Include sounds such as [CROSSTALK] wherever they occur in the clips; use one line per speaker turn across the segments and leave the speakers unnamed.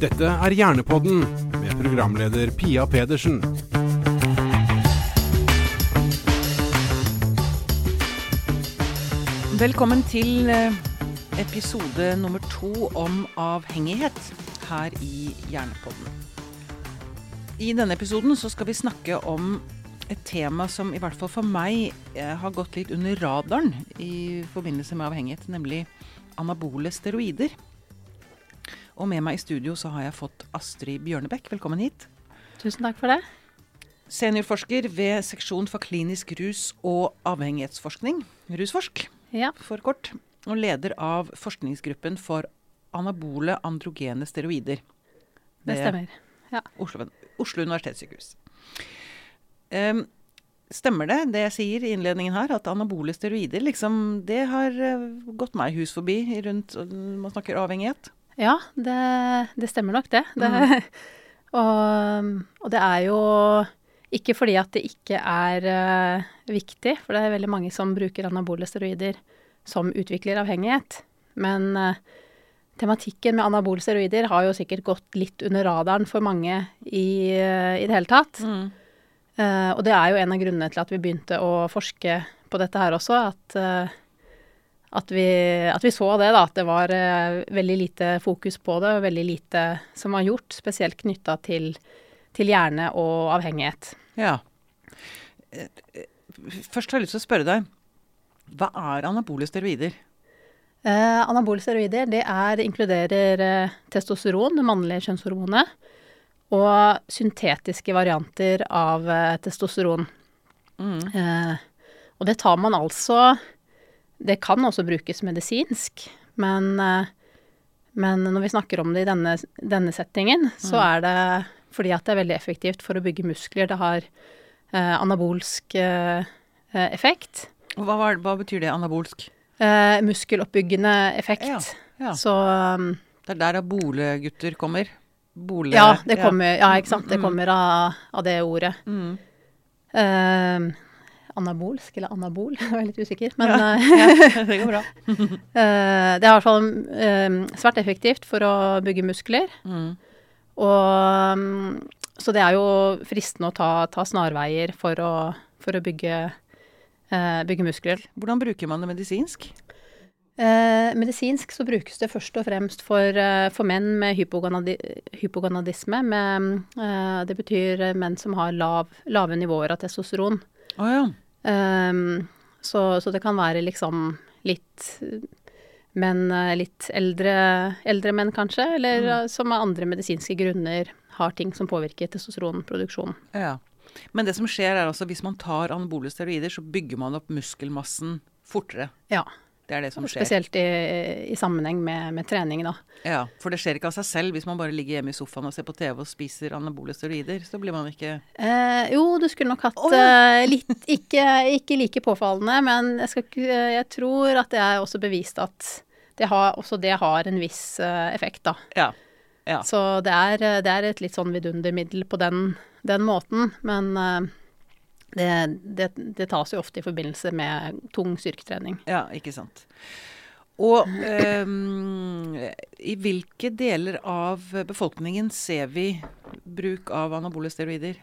Dette er Hjernepodden med programleder Pia Pedersen.
Velkommen til eh, episode nummer to om avhengighet her i Hjernepodden. I denne episoden så skal vi snakke om et tema som i hvert fall for meg eh, har gått litt under radaren i forbindelse med avhengighet, nemlig anabole steroider. Og med meg i studio så har jeg fått Astrid Bjørnebekk. Velkommen hit.
Tusen takk for det.
Seniorforsker ved seksjon for klinisk rus og avhengighetsforskning, Rusforsk
Ja,
for kort, og leder av forskningsgruppen for anabole androgene steroider.
det stemmer.
Oslo, Oslo universitetssykehus. Um, stemmer det, det jeg sier i innledningen her, at anabole steroider, liksom, det har eh, gått meg hus forbi rundt Man snakker avhengighet.
Ja, det, det stemmer nok det. det [LAUGHS] og, og det er jo ikke fordi at det ikke er uh, viktig, for det er veldig mange som bruker anabole steroider som utvikler avhengighet. Men uh, tematikken med anabole steroider har jo sikkert gått litt under radaren for mange i, uh, i det hele tatt. Eh, og det er jo en av grunnene til at vi begynte å forske på dette her også, at, at, vi, at vi så det, da, at det var eh, veldig lite fokus på det, og veldig lite som var gjort, spesielt knytta til, til hjerne og avhengighet.
Ja. Først har jeg lyst til å spørre deg, hva er anabole steroider?
Eh, anabole steroider det er, inkluderer eh, testosteron, det mannlige kjønnshormonet, og syntetiske varianter av eh, testosteron.
Mm.
Eh, og det tar man altså Det kan også brukes medisinsk, men, eh, men når vi snakker om det i denne, denne settingen, så
Mm.
er det fordi at det er veldig effektivt for å bygge muskler. Det har eh, anabolsk eh, eh, effekt.
Hva, var- hva betyr det, anabolsk?
Eh, muskeloppbyggende effekt.
Ja, ja.
Så um,
Det er der bolegutter kommer? Bole...
ja, det kommer, ja, ikke sant. Det
Mm.
kommer av, av det ordet.
Mm.
Anabolsk eller anabol, [LAUGHS] jeg er litt usikker. Men
Ja.
eh, [LAUGHS]
Ja, det går bra. [LAUGHS]
Eh, det er i hvert fall eh, svært effektivt for å bygge muskler.
Mm.
Og, mm, så det er jo fristende å ta, ta snarveier for å, for å bygge, bygge muskler.
Hvordan bruker man det medisinsk?
Eh, medisinsk så brukes det først og fremst for, for menn med hypogonadi hypogonadisme. Med, eh, det betyr menn som har lav, lave nivåer av testosteron.
Å ja.
um, så, så det kan være liksom litt menn, eh, litt eldre, eldre menn kanskje, eller
Mm.
eh, som av andre medisinske grunner har ting som påvirker testosteronproduksjonen.
ja. Men det som skjer er altså hvis man tar anabole steroider, så bygger man opp muskelmassen fortere.
Ja,
Det er det som skjer.
spesielt i, i sammenheng med, med trening, da.
Ja, For det skjer ikke av seg selv hvis man bare ligger hjemme i sofaen og ser på TV og spiser anabole steroider. Så blir man ikke
Eh, jo, du skulle nok hatt
oh, ja.
eh, litt ikke, ikke like påfallende, men jeg, skal, eh, jeg tror at det er også bevist at det har, også det har en viss eh, effekt, da.
Ja. ja.
Så det er, det er et litt sånn vidundermiddel på den, den måten, men det, det, det tas jo ofte i forbindelse med tung styrketrening.
Ja, ikke sant. Og um, i hvilke deler av befolkningen ser vi bruk av anabole steroider?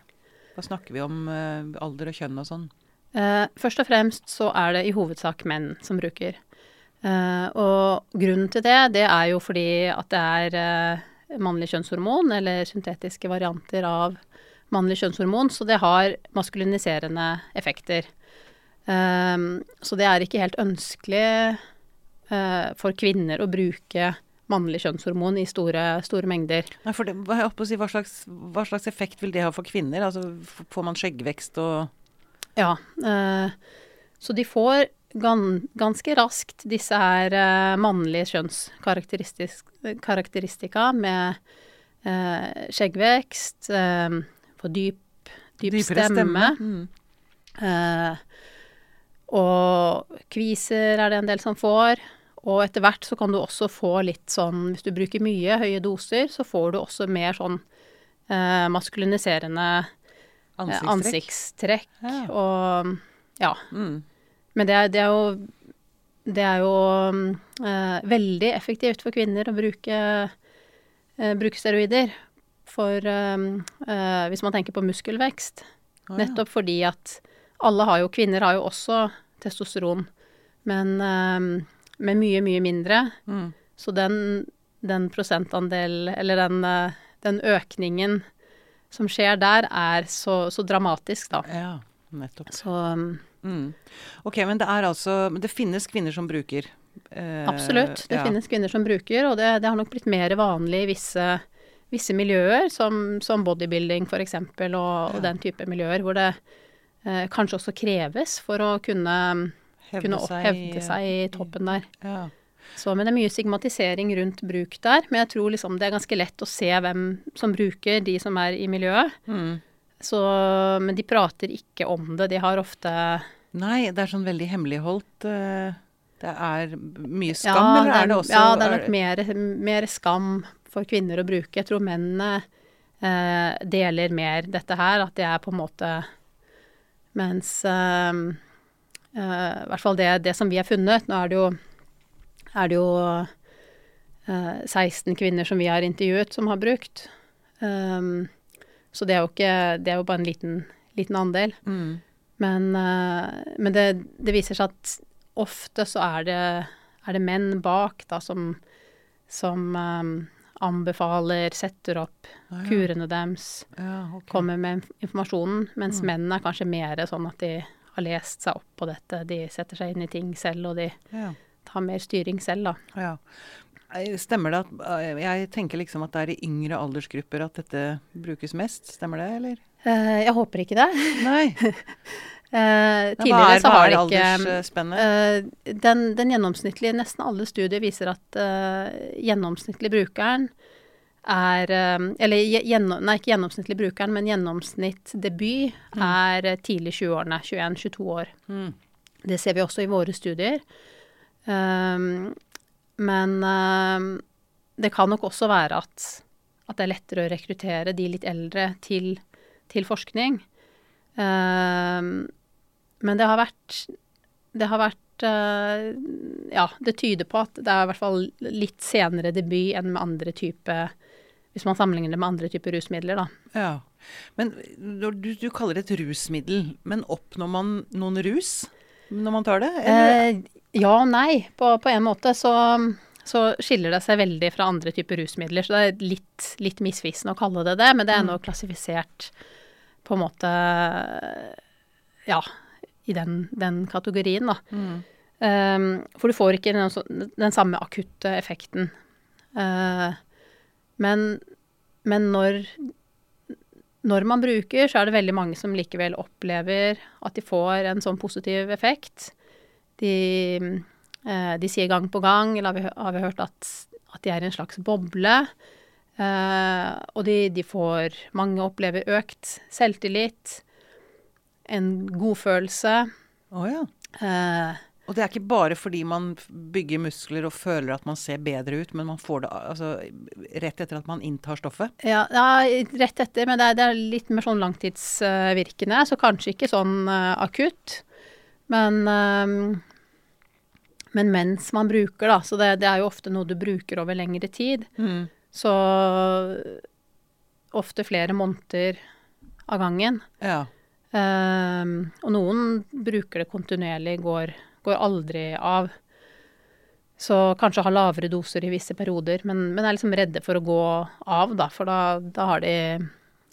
Da snakker vi om uh, alder og kjønn og sånn.
Uh, først og fremst så er det i hovedsak menn som bruker. Uh, og grunnen til det, det er jo fordi at det er mannlig kjønnshormon, eller syntetiske varianter av mannlig kjønnshormon, så det har maskuliniserende effekter. Um, så det er ikke helt ønskelig uh, for kvinner å bruke mannlig kjønnshormon i store, store mengder.
Nei, det, si, hva, slags, hva slags effekt vil det ha for kvinner? Altså, får man skjeggvekst og
Ja, Uh, så de får gan, ganske raskt disse her uh, mannlige kjønnskarakteristika med skjeggvekst, eh, får dyp, dyp
dypere
stemme,
Mm.
eh, og kviser er det en del som får. Og etter hvert så kan du også få litt sånn, hvis du bruker mye høye doser, så får du også mer sånn eh, maskuliniserende eh,
Ansiktstrekk.
ansiktstrekk.
Ja.
Og ja.
Mm.
Men det det er jo Det er jo eh, veldig effektivt for kvinner å bruke eh, bruke steroider for eh, eh, Hvis man tenker på muskelvekst.
Ah, ja.
Nettopp fordi at alle har jo Kvinner har jo også testosteron, men, med men mye, mye mindre.
Mm.
Så den, den prosentandel, eller den, eh, den økningen som skjer der, er så, så dramatisk, da.
Ja, nettopp.
Så um,
Mm. Ok, men det er altså det finnes kvinner som bruker eh,
absolutt. Det
ja.
finnes kvinner som bruker, og det, det har nok blitt mer vanlig i visse, visse miljøer, som, som bodybuilding f.eks., og, og
Ja.
den type miljøer, hvor det eh, kanskje også kreves for å kunne,
Hevde
kunne opp,
seg-
hevde seg i toppen der.
Ja.
Så, men det er mye stigmatisering rundt bruk der. Men jeg tror liksom det er ganske lett å se hvem som bruker, de som er i miljøet.
Mm.
Så, men de prater ikke om det. De har ofte
Nei, det er sånn veldig hemmeligholdt. eh, Det er mye skam,
ja,
eller
det
er det også
Ja, det er nok mer, mer skam for kvinner å bruke. Jeg tror mennene eh, deler mer dette her, at det er på en måte Mens eh, eh, I hvert fall det, det som vi har funnet Nå er det jo, er det jo eh, 16 kvinner som vi har intervjuet, som har brukt. Um, så det er jo ikke Det er jo bare en liten, liten andel.
Mm.
Men, eh, men det, det viser seg at ofte så er det, er det menn bak da som, som eh, anbefaler, setter opp
Ah, ja.
kurene deres,
Ja, okay.
kommer med informasjonen, mens
Mm.
mennene er kanskje mer sånn at de har lest seg opp på dette, de setter seg inn i ting selv, og de
Ja.
tar mer styring selv, da.
Ja. Stemmer det at eh, Jeg tenker liksom at det er i yngre aldersgrupper at dette brukes mest. Stemmer det, eller?
Eh, jeg håper ikke det.
Nei. [LAUGHS]
Eh,
Hva
tidligere
er,
så har det ikke? Eh, den, den gjennomsnittlige, nesten alle studier viser at uh, gjennomsnittlig brukeren er Eller gjennom, nei, ikke gjennomsnittlig brukeren, men gjennomsnittdebut
Mm.
er tidlig 20-årene. 21-22 år.
Mm.
Det ser vi også i våre studier. Men det kan nok også være at, at det er lettere å rekruttere de litt eldre til, til forskning. Um, men det har vært Det har vært uh, Ja, det tyder på at det er i hvert fall litt senere debut enn med andre type Hvis man sammenligner det med andre typer rusmidler, da.
Ja. Men du, du kaller det et rusmiddel, men oppnår man noen rus når man tar det?
Eh, ja og nei. På, på en måte så, så skiller det seg veldig fra andre typer rusmidler. Så det er litt, litt misvisende å kalle det det, men det er
Mm.
nå klassifisert på en måte Ja, i den, den kategorien, da.
Mm.
Um, for du får ikke den, den samme akutte effekten. Uh, men, men når når man bruker, så er det veldig mange som likevel opplever at de får en sånn positiv effekt. De, eh, de sier gang på gang, eller har vi, har vi hørt, at, at de er i en slags boble. Eh, og de, de får Mange opplever økt selvtillit, en godfølelse.
Å ja.
Eh,
Og det er ikke bare fordi man bygger muskler og føler at man ser bedre ut, men man får det altså, rett etter at man inntar stoffet.
Ja, ja, rett etter, men det er, det er litt mer sånn langtidsvirkende, så kanskje ikke sånn uh, akutt. Men, eh, men mens man bruker, da, så det, det er jo ofte noe du bruker over lengre tid, så ofte flere måneder av gangen.
Ja.
Eh, og noen bruker det kontinuerlig, går, går aldri av. Så kanskje har lavere doser i visse perioder, men, men er liksom redde for å gå av, da. For da, da har, de,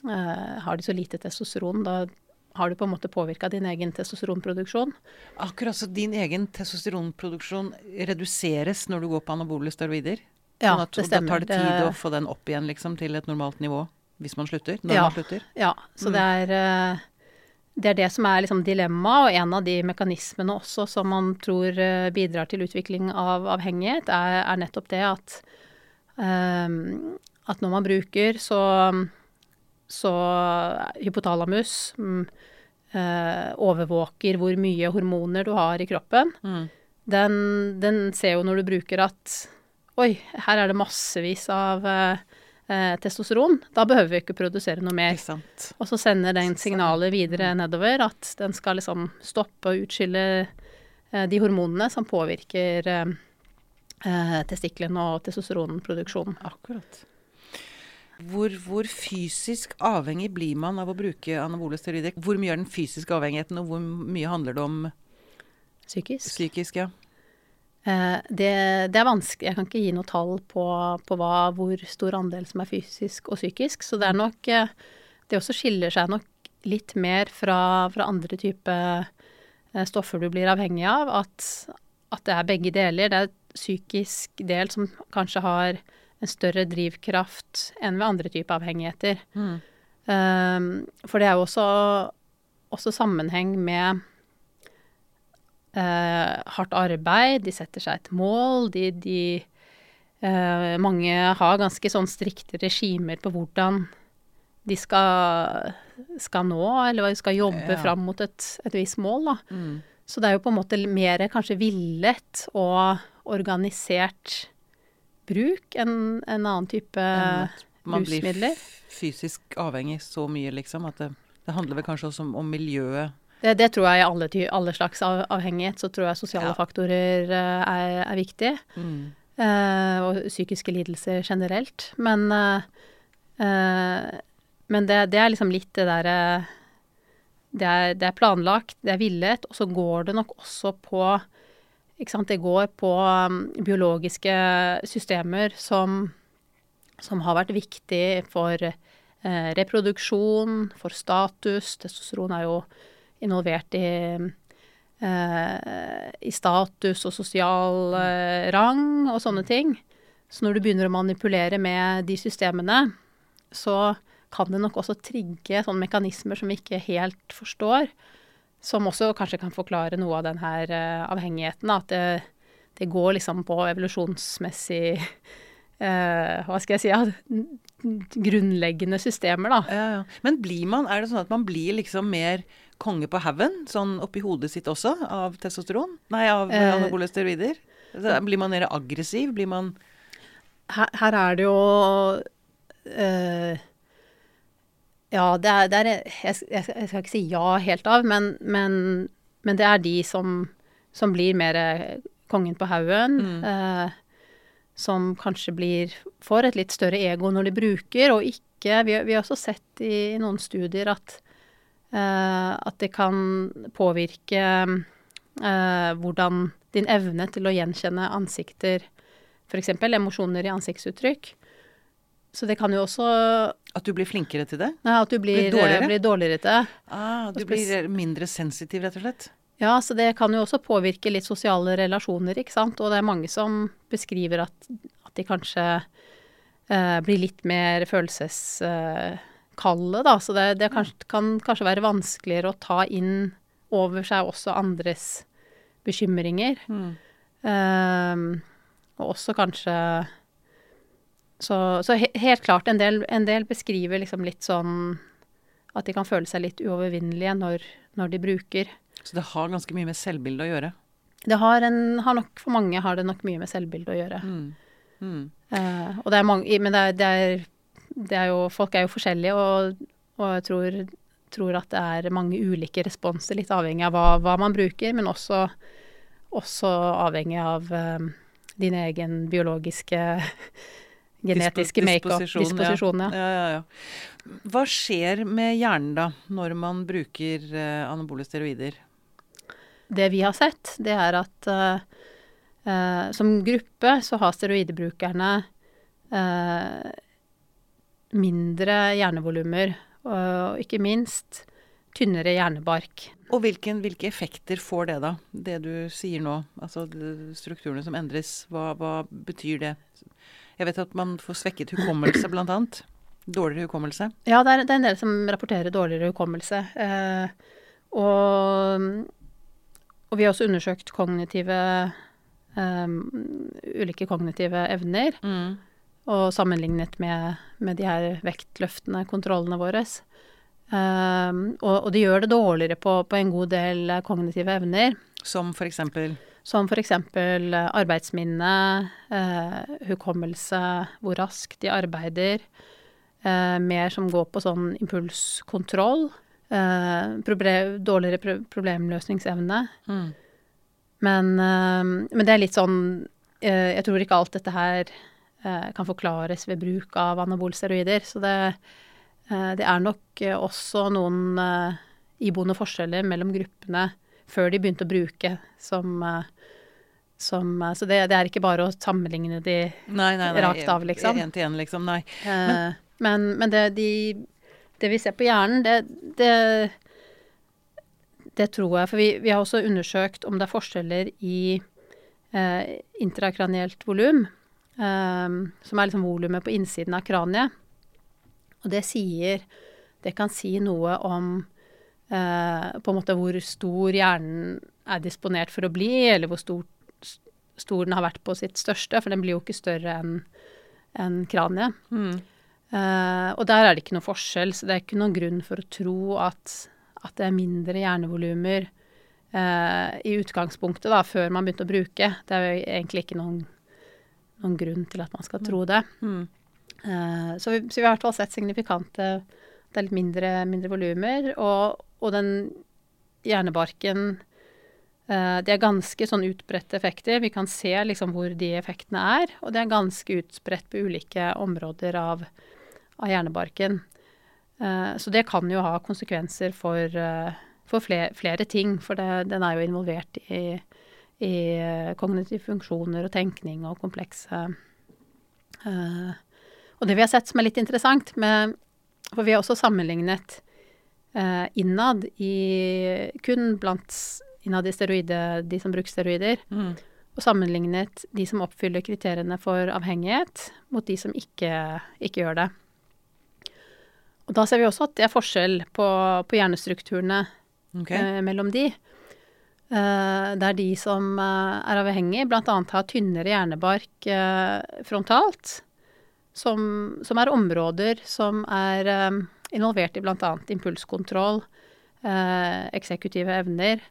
uh, har de så lite testosteron. Da har du på en måte påvirka din egen testosteronproduksjon.
Akkurat så din egen testosteronproduksjon reduseres når du går på anabole steroider?
Ja,
Sånn at,
det
og
stemmer.
Da tar det tid å få den opp igjen liksom, til et normalt nivå hvis man slutter? Når
Ja.
man slutter?
Ja, så det er eh, det er det som er liksom dilemmaet, og en av de mekanismene også som man tror eh, bidrar til utvikling av avhengighet, er, er nettopp det at um, at når man bruker, så så hypotalamus um, uh, overvåker hvor mye hormoner du har i kroppen.
Mm.
Den, den ser jo når du bruker at Oi, her er det massevis av eh, eh, testosteron. Da behøver vi ikke produsere noe mer. Og så sender den signalet videre nedover at den skal liksom stoppe å utskille eh, de hormonene som påvirker eh, eh, testiklene og testosteronproduksjonen.
Akkurat. Hvor, hvor, fysisk avhengig blir man av å bruke anabole steroider? Hvor mye er den fysiske avhengigheten, og hvor mye handler det om
psykisk?
Psykisk, ja.
Eh, det, det, er vanskelig. Jeg kan ikke gi noe tall på, på hva, hvor stor andel som er fysisk og psykisk. Så det er nok eh, Det også skiller seg nok litt mer fra, fra andre typer eh, stoffer du blir avhengig av. At, at, det er begge deler. Det er psykisk del som kanskje har en større drivkraft enn ved andre typer avhengigheter. Mm. Um, for det er jo også, også sammenheng med uh, hardt arbeid. De setter seg et mål. De, de eh, Mange har ganske sånn strikte regimer på hvordan de skal, skal nå, eller hva de skal jobbe ja. fram mot et, et visst mål. Da. Mm. Så det er jo på en måte mer kanskje villet og organisert bruk enn en annen type
man rusmidler. Man blir fysisk avhengig så mye, liksom, at det, det handler vel kanskje også om, om miljøet?
Det, det, tror jeg i alle, alle, slags avhengighet, så tror jeg sosiale ja. faktorer uh, er, er, viktig. Mm. Uh, og psykiske lidelser generelt. Men, uh, men det, det, er liksom litt det derre det, det, er planlagt, det er villet, og så går det nok også på det går på um, biologiske systemer som, som, har vært viktig for eh, reproduksjon, for status. Testosteron er jo involvert i, eh, i status og sosial eh, rang og sånne ting. Så når du begynner å manipulere med de systemene, så kan det nok også trigge sånne mekanismer som vi ikke helt forstår. Som også kanskje kan forklare noe av denne eh, avhengigheten. At det, det, går liksom på evolusjonsmessig uh, [LAUGHS] Hva skal jeg si ja, Grunnleggende systemer, da.
Ja, ja. Men blir man, er det sånn at man blir liksom mer konge på haugen, sånn oppi hodet sitt også, av testosteron? Nei, av eh, anabole steroider? Blir man mer aggressiv? Blir man
her, her er det jo uh, ja, det er, det er jeg, jeg, jeg, skal ikke si ja helt av, men, men, men det er de som, som blir mer kongen på haugen. Mm. Eh, som kanskje blir får et litt større ego når de bruker, og ikke Vi, vi har også sett i, i noen studier at, uh, at det kan påvirke uh, hvordan din evne til å gjenkjenne ansikter, f.eks. emosjoner i ansiktsuttrykk, så det kan jo også
At du blir flinkere til det?
Nei, at du blir, blir dårligere? Blir dårligere til det.
Ah, du blir mindre sensitiv, rett og slett?
Ja, så det kan jo også påvirke litt sosiale relasjoner, ikke sant. Og det er mange som beskriver at, at de kanskje eh, blir litt mer følelseskalde, eh, da. Så det, det kan, kan kanskje være vanskeligere å ta inn over seg også andres bekymringer. Mm. Eh, og også kanskje så, så he helt klart, en del, en del, beskriver liksom litt sånn at de kan føle seg litt uovervinnelige når, når, de bruker.
Så det har ganske mye med selvbilde å gjøre?
Det har en har nok, For mange har det nok mye med selvbilde å gjøre. Mm. Mm. Eh, og det er mange Men det er, det er, det er, jo Folk er jo forskjellige, og, og jeg tror, tror, at det er mange ulike responser, litt avhengig av hva, hva man bruker, men også, også avhengig av um, din egen biologiske genetiske make-up-disposisjon.
Ja. Ja, ja, ja. Hva skjer med hjernen da, når man bruker uh, anabole steroider?
Det vi har sett, det er at uh, uh, som gruppe så har steroidebrukerne mindre hjernevolumer, og ikke minst tynnere hjernebark.
Og hvilken, hvilke effekter får det, da? Det du sier nå, altså strukturene som endres, hva, hva betyr det? Jeg vet at man får svekket hukommelse, blant annet. Dårligere hukommelse.
Ja, det er, det er en del som rapporterer dårligere hukommelse. Eh, og, og, vi har også undersøkt kognitive um, Ulike kognitive evner. Mm. Og sammenlignet med, med, de her vektløftene, kontrollene våre. Um, og, og, de gjør det dårligere på, på en god del kognitive evner.
Som for eksempel?
Som f.eks. eksempel arbeidsminne, eh, hukommelse, hvor raskt de arbeider. Eh, mer som går på sånn impulskontroll. Problem, dårligere pro problemløsningsevne. Mm. Men, uh, men, det er litt sånn uh, Jeg tror ikke alt dette her kan forklares ved bruk av anabolsteroider. Så det, det er nok også noen iboende forskjeller mellom gruppene før de begynte å bruke som, som Så det, det er ikke bare å sammenligne de
Nei, nei, nei.
Rakt av, liksom.
Én til én, liksom. Nei.
Men, men det, de, det vi ser på hjernen, det, det, det tror jeg For vi, vi har også undersøkt om det er forskjeller i eh, intrakranielt volum, eh, som er liksom volumet på innsiden av kraniet. Og det sier Det kan si noe om eh, på en måte hvor stor hjernen er disponert for å bli, eller hvor stor, stor den har vært på sitt største, for den blir jo ikke større enn en kraniet.
Mm.
Eh, og der er det ikke noe forskjell, så det er ikke noen grunn for å tro at, at det er mindre hjernevolumer uh, i utgangspunktet, da, før man begynte å bruke. Det er jo egentlig ikke noen, noen grunn til at man skal tro det.
Mm.
Uh, så, vi, så vi har i hvert fall sett signifikante Det er litt mindre, mindre volumer, og, og den hjernebarken det er ganske sånn utbredte effekter. Vi kan se liksom hvor de effektene er, og det er ganske utspredt på ulike områder av, av hjernebarken. Eh, så det kan jo ha konsekvenser for, eh, for flere, flere ting, for det, den er jo involvert i, i eh, kognitive funksjoner og tenkning og komplekse Og det vi har sett som er litt interessant, med, for vi har også sammenlignet innad i kun blant innad i steroide, de som bruker steroider,
Mm.
og sammenlignet de som oppfyller kriteriene for avhengighet, mot de som ikke, ikke gjør det. Og da ser vi også at det er forskjell på, på hjernestrukturene
okay.
eh, mellom de. Eh, der de som eh, er avhengige, bl.a. har tynnere hjernebark eh, frontalt, som, som er områder som er eh, involvert i bl.a. impulskontroll, eh, eksekutive evner,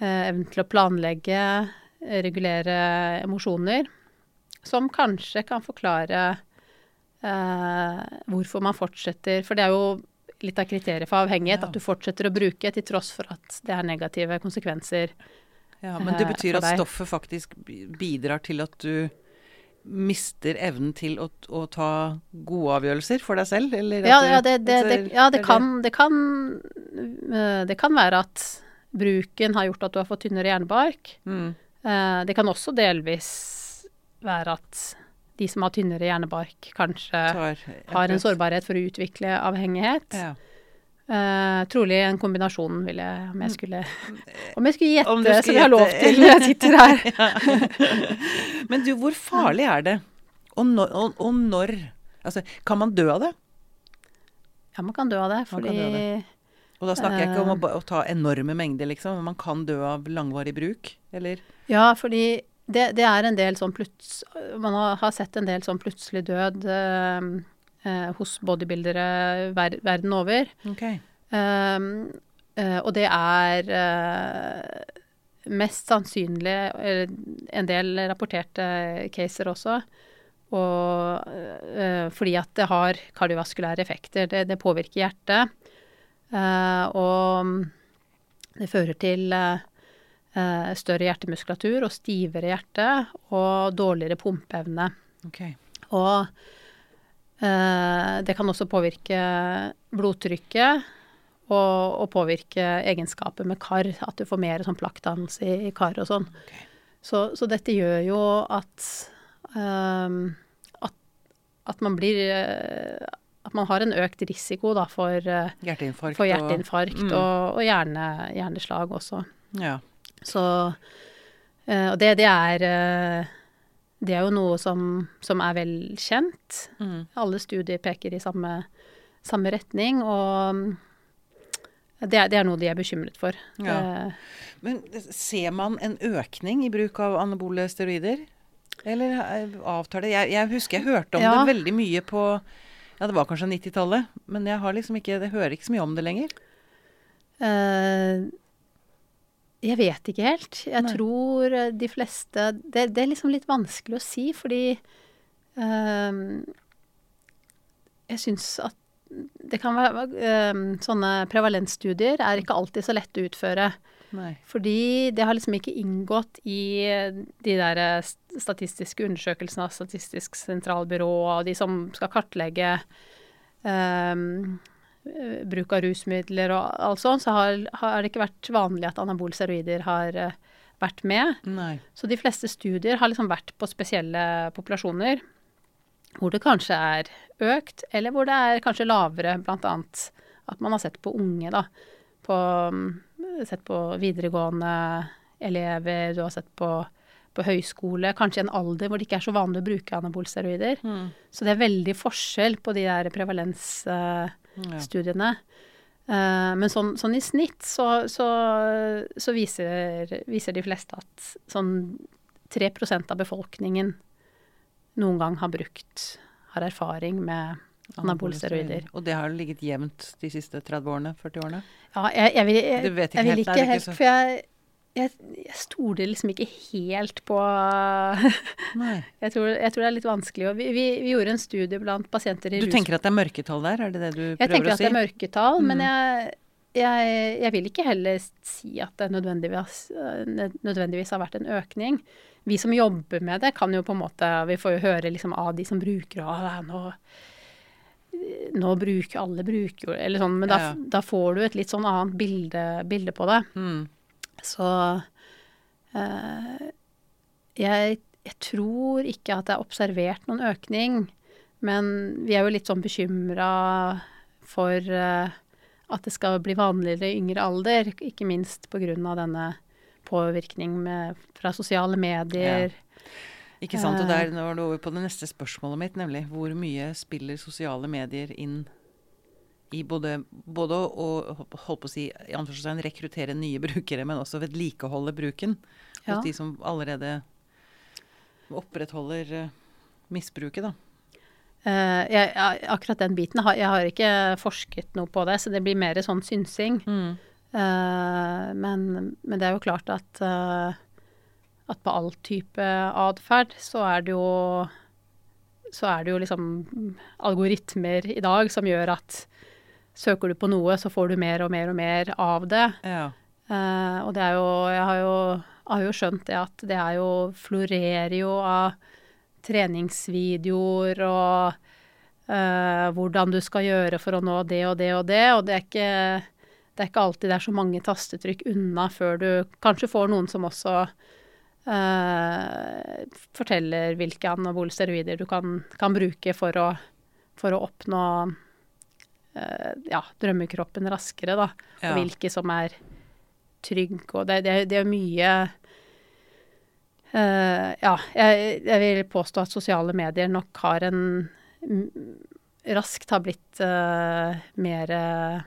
eh, evnen til å planlegge, regulere emosjoner, som kanskje kan forklare hvorfor man fortsetter. For det er jo litt av kriteriet for avhengighet,
Ja.
at du fortsetter å bruke til tross for at det er negative konsekvenser.
Ja, men det
eh,
betyr at stoffet faktisk bidrar til at du mister evnen til å, å ta gode avgjørelser for deg selv, eller?
Ja, ja, det, det, det, ja det, kan, det, kan, eh, det kan være at bruken har gjort at du har fått tynnere hjernebark.
Mm.
Eh, Det kan også delvis være at de som har tynnere hjernebark, kanskje
Tar
har en sårbarhet for å utvikle avhengighet.
Ja.
Uh, trolig en kombinasjon, vil jeg, om jeg skulle, om jeg skulle gjette,
som
jeg har lov til når jeg [LAUGHS] sitter her.
Men du, hvor farlig er det? Og når, og, og når Altså, kan man dø av det?
Ja, man kan dø av det, fordi
av det. Og da snakker jeg ikke om å,
Eh.
å ta enorme mengder, liksom. Men man kan dø av langvarig bruk, eller?
Ja, fordi det, det er en del sånn pluts... Man har, sett en del sånn plutselig død eh, eh, hos bodybuildere ver, verden over.
Okay.
Um, eh, og det er eh, mest sannsynlig en del rapporterte caser også. Og eh, fordi at det har kardiovaskulære effekter. Det, det påvirker hjertet. Eh, og det fører til større hjertemuskulatur og stivere hjerte og dårligere pumpeevne.
ok.
Og eh, det kan også påvirke blodtrykket og, og påvirke egenskaper med kar. At du får mer sånn plakkdannelse i, i kar og sånn.
Ok.
Så, så dette gjør jo at, ehm, at at man blir eh, At man har en økt risiko da, for, eh,
Hjerteinfarkt
for hjerteinfarkt
og,
og, og hjerne, hjerneslag også.
og Ja.
Så eh, Og det, det er eh, Det er jo noe som, som er vel kjent.
Mm.
Alle studier peker i samme, samme retning, og mm, det er, det er noe de er bekymret for.
Ja.
Eh,
Men ser man en økning i bruk av anabole steroider? Eller eh, avtar det? Jeg, jeg husker jeg hørte om
Ja.
det veldig mye på Ja, det var kanskje 90-tallet, men jeg har liksom ikke, jeg hører ikke så mye om det lenger.
eh, jeg vet ikke helt. Jeg
Nei.
tror eh, de fleste det, det er liksom litt vanskelig å si, fordi um, Jeg syns at det kan være um, Sånne prevalensstudier er ikke alltid så lett å utføre.
Nei.
Fordi det har liksom ikke inngått i de der eh, statistiske undersøkelsene av Statistisk sentralbyrå og de som skal kartlegge um, bruk av rusmidler og alt sånt, så har, har, det ikke vært vanlig at anabole steroider har uh, vært med.
Nei.
Så de fleste studier har liksom vært på spesielle populasjoner hvor det kanskje er økt, eller hvor det er kanskje lavere, annet at man har sett på unge, da. På, sett på videregående elever, du har sett på, på høyskole, kanskje i en alder hvor det ikke er så vanlig å bruke anabolsteroider.
Mm.
Så det er veldig forskjell på de der prevalens... Uh, men sånn, sånn, i snitt så, så, så viser, viser, de fleste at sånn 3 av befolkningen noen gang har brukt, har erfaring med anabole steroider.
Og det har ligget jevnt de siste 30 årene? 40 årene?
Ja, jeg, jeg vil, jeg, jeg vil ikke
helt, ikke
helt For jeg, jeg, jeg stoler liksom ikke helt på [LAUGHS] jeg, tror, jeg tror det er litt vanskelig. Vi, vi, vi gjorde en studie blant pasienter i
Du
rus...
tenker at det er mørketall der? Er det det du prøver å si?
Jeg tenker at det er mørketall, men
Mm.
jeg, jeg, jeg vil ikke heller si at det nødvendigvis, nødvendigvis har vært en økning. Vi som jobber med det, kan jo på en måte Vi får jo høre liksom av de som bruker og «Ah, nå, nå bruker alle bruker jo Eller sånn, men da,
Ja, ja.
da får du et litt sånn annet bilde, bilde på det.
Mm.
Så eh, jeg, jeg tror ikke at det er observert noen økning, men vi er jo litt sånn bekymra for eh, at det skal bli vanligere i yngre alder, ikke minst pga. denne påvirkning med, fra sosiale medier.
Ikke sant. Og der er det over på det neste spørsmålet mitt, nemlig hvor mye spiller sosiale medier inn i både, både å holdt på å si, i anførselstegn rekruttere nye brukere, men også vedlikeholde bruken
Ja.
hos de som allerede opprettholder eh, misbruket, da.
Uh, jeg, akkurat den biten har jeg har ikke forsket noe på det, så det blir mer sånn synsing. Eh, men, men det er jo klart at, uh, at på all type atferd så er det jo så er det jo liksom algoritmer i dag som gjør at søker du på noe, så får du mer og mer og mer av det.
Ja.
Uh, og det er jo Jeg har jo, har jo skjønt det at det er jo florerer jo av treningsvideoer og uh, hvordan du skal gjøre for å nå det og det og det, og det er ikke det er ikke alltid det er så mange tastetrykk unna før du kanskje får noen som også uh, forteller hvilke anabole steroider du kan, kan bruke for å, for å oppnå ja, drømmekroppen raskere, da.
Ja.
Og hvilke som er trygge. Og det, det, det er mye uh, Ja, jeg, jeg vil påstå at sosiale medier nok har en Raskt har blitt uh, mer eh,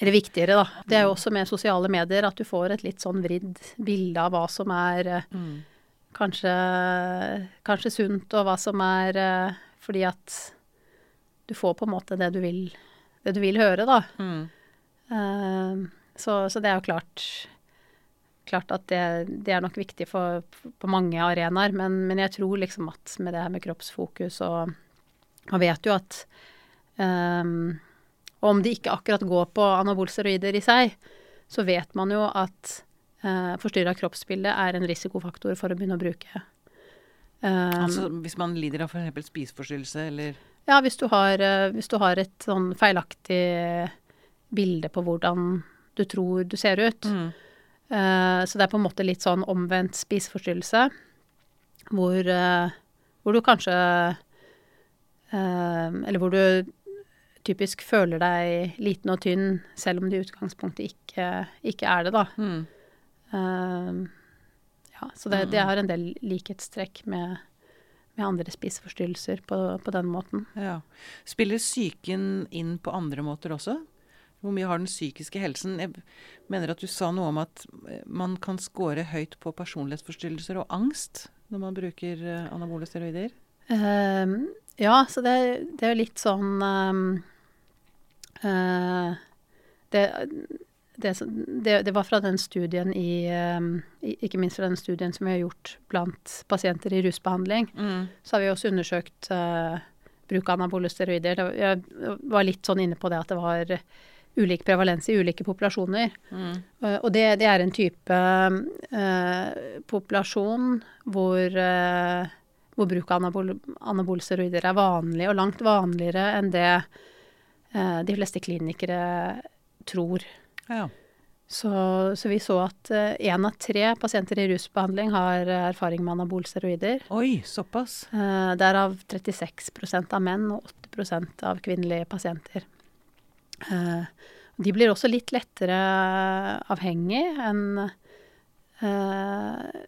eller viktigere, da. Det er jo også med sosiale medier at du får et litt sånn vridd bilde av hva som er uh,
Mm.
kanskje, kanskje sunt, og hva som er eh, Fordi at du får på en måte det du vil, det du vil høre, da.
Mm.
Eh, så, så det er jo klart Klart at det, det er nok viktig for, på mange arenaer, men, men jeg tror liksom at med det her med kroppsfokus og Man vet jo at um, om det ikke akkurat går på anabolsteroider i seg, så vet man jo at uh, forstyrra kroppsbilde er en risikofaktor for å begynne å bruke. Um,
Altså hvis man lider av f.eks. spiseforstyrrelse eller
ja, hvis du har, eh, hvis du har et sånn feilaktig bilde på hvordan du tror du ser ut.
mm.
Uh, så det er på en måte litt sånn omvendt spiseforstyrrelse, hvor, uh, hvor du kanskje uh, Eller hvor du typisk føler deg liten og tynn, selv om det i utgangspunktet ikke, ikke er det, da.
Mm.
Ja, så det, det har en del likhetstrekk med, med andre spiseforstyrrelser på, på den måten.
Ja. Spiller psyken inn på andre måter også? Hvor mye har den psykiske helsen? Jeg mener at du sa noe om at eh, man kan score høyt på personlighetsforstyrrelser og angst når man bruker eh, anabole steroider.
Uh, ja, så det, det er jo litt sånn uh, uh, det, det, det, det var fra den studien i ehm, Ikke minst fra den studien som vi har gjort blant pasienter i rusbehandling. Så har vi også undersøkt uh, bruk av anabole steroider. Jeg var litt sånn inne på det at det var ulik prevalens i ulike populasjoner.
Mm.
Uh, Og det, det er en type uh, populasjon hvor, hvor bruk av anabol, anabole steroider er vanlig, og langt vanligere enn det de fleste klinikere tror.
Ja.
Så, så vi så at én av tre pasienter i rusbehandling har uh, erfaring med anabole steroider.
Oi, såpass.
Eh, Derav 36% av menn og 8 av kvinnelige pasienter. Uh, De blir også litt lettere avhengig enn eh,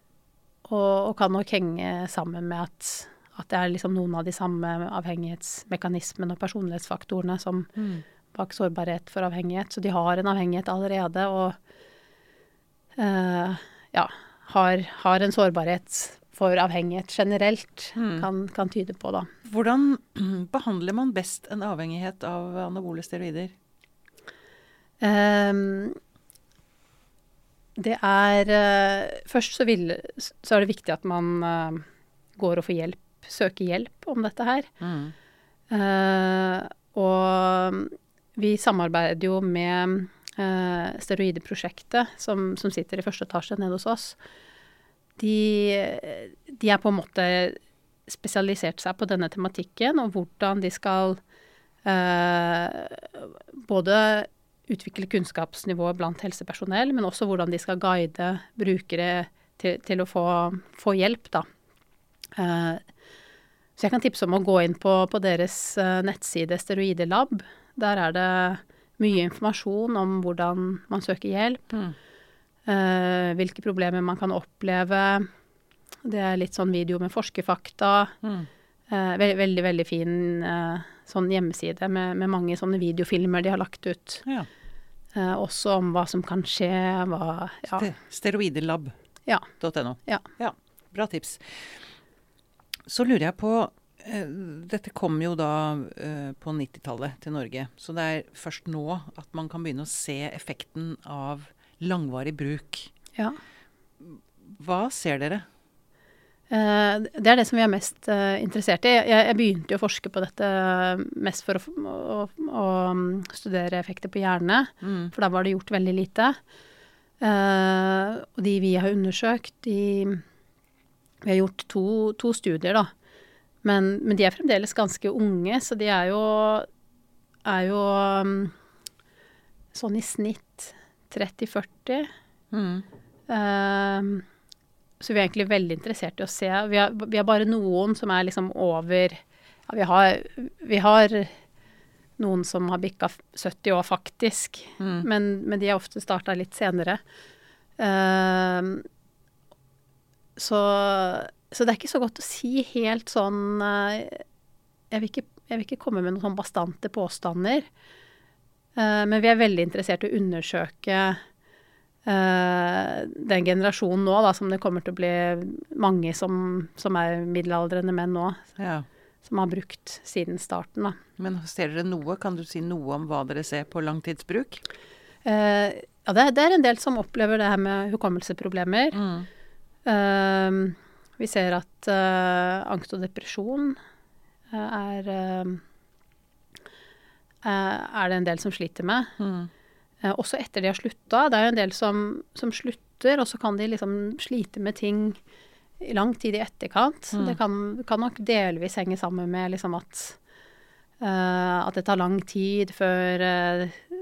og, og kan nok henge sammen med at, at det er liksom noen av de samme avhengighetsmekanismene og personlighetsfaktorene som
Mm.
Bak sårbarhet for avhengighet. Så de har en avhengighet allerede og eh, ja, har, har en sårbarhet for avhengighet generelt,
Mm.
kan, kan tyde på, da.
Hvordan [CLEARS THROAT] behandler man best en avhengighet av anabole steroider?
Ehm, det er eh, Først så, vil, så er det viktig at man eh, går og får hjelp, søker hjelp om dette her.
Mm.
Uh, og vi samarbeider jo med uh, Steroideprosjektet, som, som sitter i første etasje nede hos oss. De, de er på en måte spesialisert seg på denne tematikken, og hvordan de skal eh, både utvikle kunnskapsnivået blant helsepersonell, men også hvordan de skal guide brukere til, til å få, få hjelp, da. Eh, så jeg kan tipse om å gå inn på, på deres eh, nettside Steroidelab. Der er det mye informasjon om hvordan man søker hjelp,
Mm.
uh, hvilke problemer man kan oppleve. Det er litt sånn video med forskerfakta.
Mm.
Uh, veldig, veldig, veldig fin uh, sånn hjemmeside med, med mange sånne videofilmer de har lagt ut.
Ja.
Eh, også om hva som kan skje, hva Ja.
Steroidelab.no.
Ja.
Ja. Bra tips. Så lurer jeg på eh, Dette kom jo da uh, på 90-tallet til Norge. Så det er først nå at man kan begynne å se effekten av langvarig bruk.
ja.
Hva ser dere?
Eh, Det er det som vi er mest eh, interessert i. Jeg, jeg begynte jo å forske på dette eh, mest for å, å, å mm, studere effekter på hjerne,
Mm.
for da var det gjort veldig lite. Eh, og de vi har undersøkt, de Vi har gjort to, to studier, da. Men, men de er fremdeles ganske unge, så de er jo, er jo mm, sånn i snitt 30-40.
Mm.
Ehm, så vi er egentlig veldig interessert i å se. Vi har, vi har bare noen som er liksom over ja, vi, har, vi har noen som har bikka 70 år, faktisk.
Mm.
Men, men de har ofte starta litt senere. Ehm, så, så det er ikke så godt å si helt sånn eh, jeg, vil ikke, jeg vil ikke komme med noen sånn bastante påstander. Eh, men vi er veldig interessert i å undersøke eh, den generasjonen nå, da, som det kommer til å bli mange som, som er middelaldrende menn nå,
Ja.
som har brukt siden starten. Da.
Men ser dere noe? Kan du si noe om hva dere ser på langtidsbruk?
Eh, ja, det, det er en del som opplever det her med hukommelseproblemer.
Mm.
Eh, vi ser at uh, angst og depresjon uh, er eh, er det en del som sliter med.
Mm.
Også etter de har slutta. Det er jo en del som, som slutter, og så kan de liksom slite med ting i lang tid i etterkant.
Mm.
Det kan, kan nok delvis henge sammen med liksom at at det tar lang tid før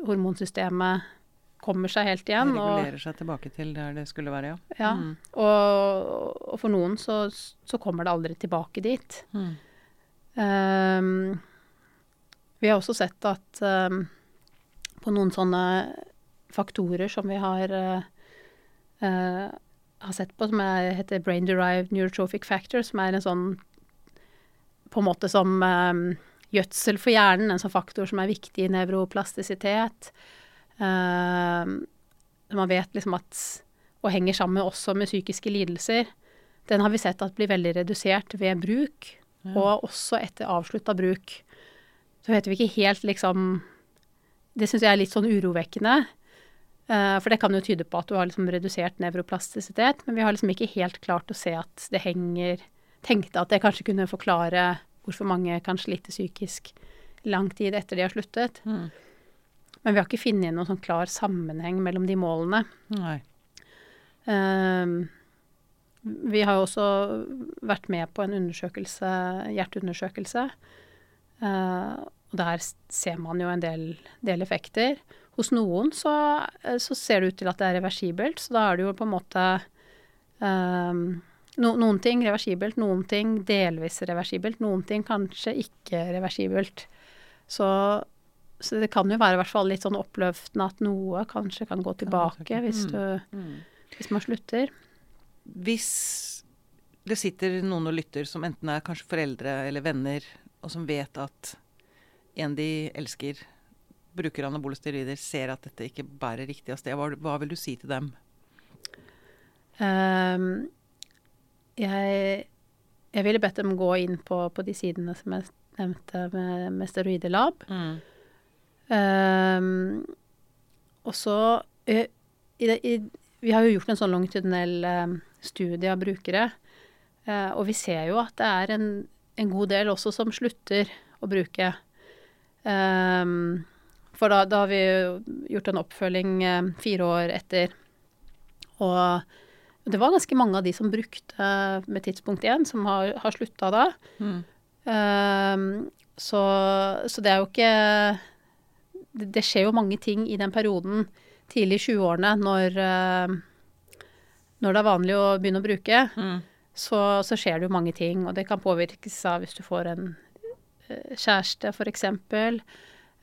hormonsystemet kommer seg helt igjen. Det
Regulerer seg tilbake til der det skulle være, ja.
ja,
Mm.
og, og for noen så, så kommer det aldri tilbake dit.
Mm.
Um, vi har også sett at um, på noen sånne faktorer som vi har, uh, har sett på, som er, heter brain derived neurotrophic factor, som er en sånn på en måte som um, gjødsel for hjernen, en sånn faktor som er viktig i nevroplastisitet. Ehm, man vet liksom at og henger sammen også med psykiske lidelser. Den har vi sett at blir veldig redusert ved bruk,
Ja.
og også etter avslutta bruk. Så vet vi ikke helt liksom Det syns jeg er litt sånn urovekkende. eh, for det kan jo tyde på at du har liksom redusert nevroplastisitet, men vi har liksom ikke helt klart å se at det henger Tenkte at det kanskje kunne forklare hvorfor mange kan slite psykisk lang tid etter de har sluttet.
Mm.
Men vi har ikke funnet noen sånn klar sammenheng mellom de målene.
Nei.
Um, vi har også vært med på en undersøkelse, hjerteundersøkelse. Uh, og der ser man jo en del, del effekter. Hos noen så, eh, så ser det ut til at det er reversibelt, så da er det jo på en måte um, no, Noen ting reversibelt, noen ting delvis reversibelt, noen ting kanskje ikke reversibelt. Så, så det kan jo være i hvert fall litt sånn oppløftende at noe kanskje kan gå tilbake hvis,
Mm.
du,
Mm.
hvis man slutter.
Hvis det sitter noen og lytter som enten er kanskje foreldre eller venner, og som vet at en de elsker, bruker anabole steroider, ser at dette ikke bærer riktig av sted, hva, hva vil du si til dem?
Um, jeg, jeg ville bedt dem gå inn på, på de sidene som jeg nevnte med, med steroidelab. Ehm, og så eh, i i, Vi har jo gjort en sånn longitudinell eh, studie av brukere. Uh, og vi ser jo at det er en, en god del også som slutter å bruke. Um, for da, da har vi gjort en oppfølging eh, fire år etter. Og det var ganske mange av de som brukte med tidspunkt én, som har, har slutta da.
Mm.
Um, så, så det er jo ikke det, det skjer jo mange ting i den perioden tidlig i 20-årene når, eh, når det er vanlig å begynne å bruke.
Mm.
Så, så skjer det jo mange ting, og det kan påvirkes av hvis du får en eh, kjæreste, f.eks.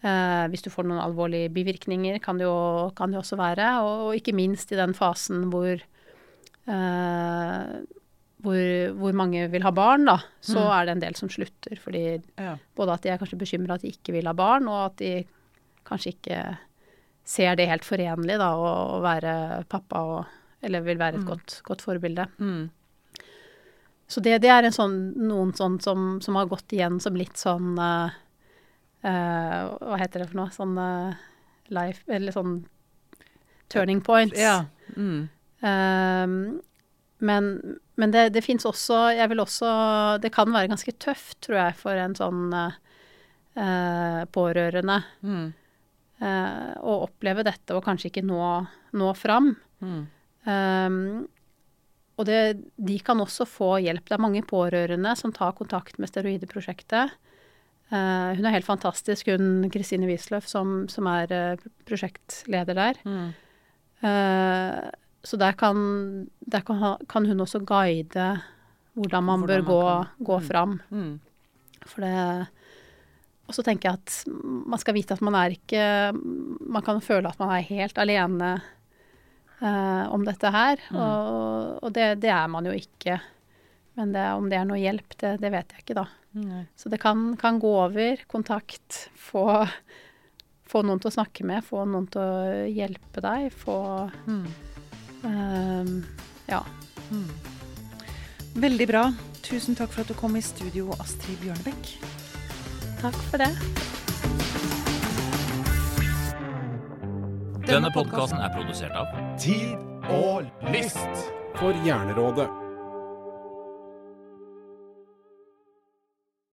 Uh, hvis du får noen alvorlige bivirkninger, kan det jo, kan det også være. Og, og ikke minst i den fasen hvor eh, hvor, hvor mange vil ha barn, da, så
Mm.
er det en del som slutter. Fordi
Ja.
både at de er kanskje bekymra at de ikke vil ha barn, og at de kanskje ikke ser det helt forenlig da, å, å være pappa og Eller vil være et
Mm.
godt, godt forbilde.
Mm.
Så det, det er en sånn, noen sånn som, som har gått igjen som litt sånn uh, uh, Hva heter det for noe? Sånn uh, life Eller sånn turning points.
Ja. Mm.
Ehm, men men det, det fins også Jeg vil også Det kan være ganske tøft, tror jeg, for en sånn pårørende
Mm.
Eh, å oppleve dette og kanskje ikke nå, nå fram.
Mm.
Um, og det, de kan også få hjelp. Det er mange pårørende som tar kontakt med Steroideprosjektet. Uh, hun er helt fantastisk, hun Kristine Wisløff, som, som er uh, prosjektleder der.
Mm.
Uh, så der, kan, der kan, ha, kan hun også guide hvordan man
Hvordan
bør
man
gå, gå
mm.
fram.
Mm.
For det Og så tenker jeg at man skal vite at man er ikke Man kan føle at man er helt alene uh, om dette her.
Mm.
Og, og det, det er man jo ikke. Men det, om det er noe hjelp, det, det vet jeg ikke, da.
Mm.
Så det kan, kan gå over. Kontakt. Få, få noen til å snakke med. Få noen til å hjelpe deg. Få
Mm.
ehm, Ja.
Mm. Veldig bra. Tusen takk for at du kom i studio, Astrid Bjørnebekk.
Takk for det.
Denne podkasten er produsert av
Tid og list.
For Hjernerådet.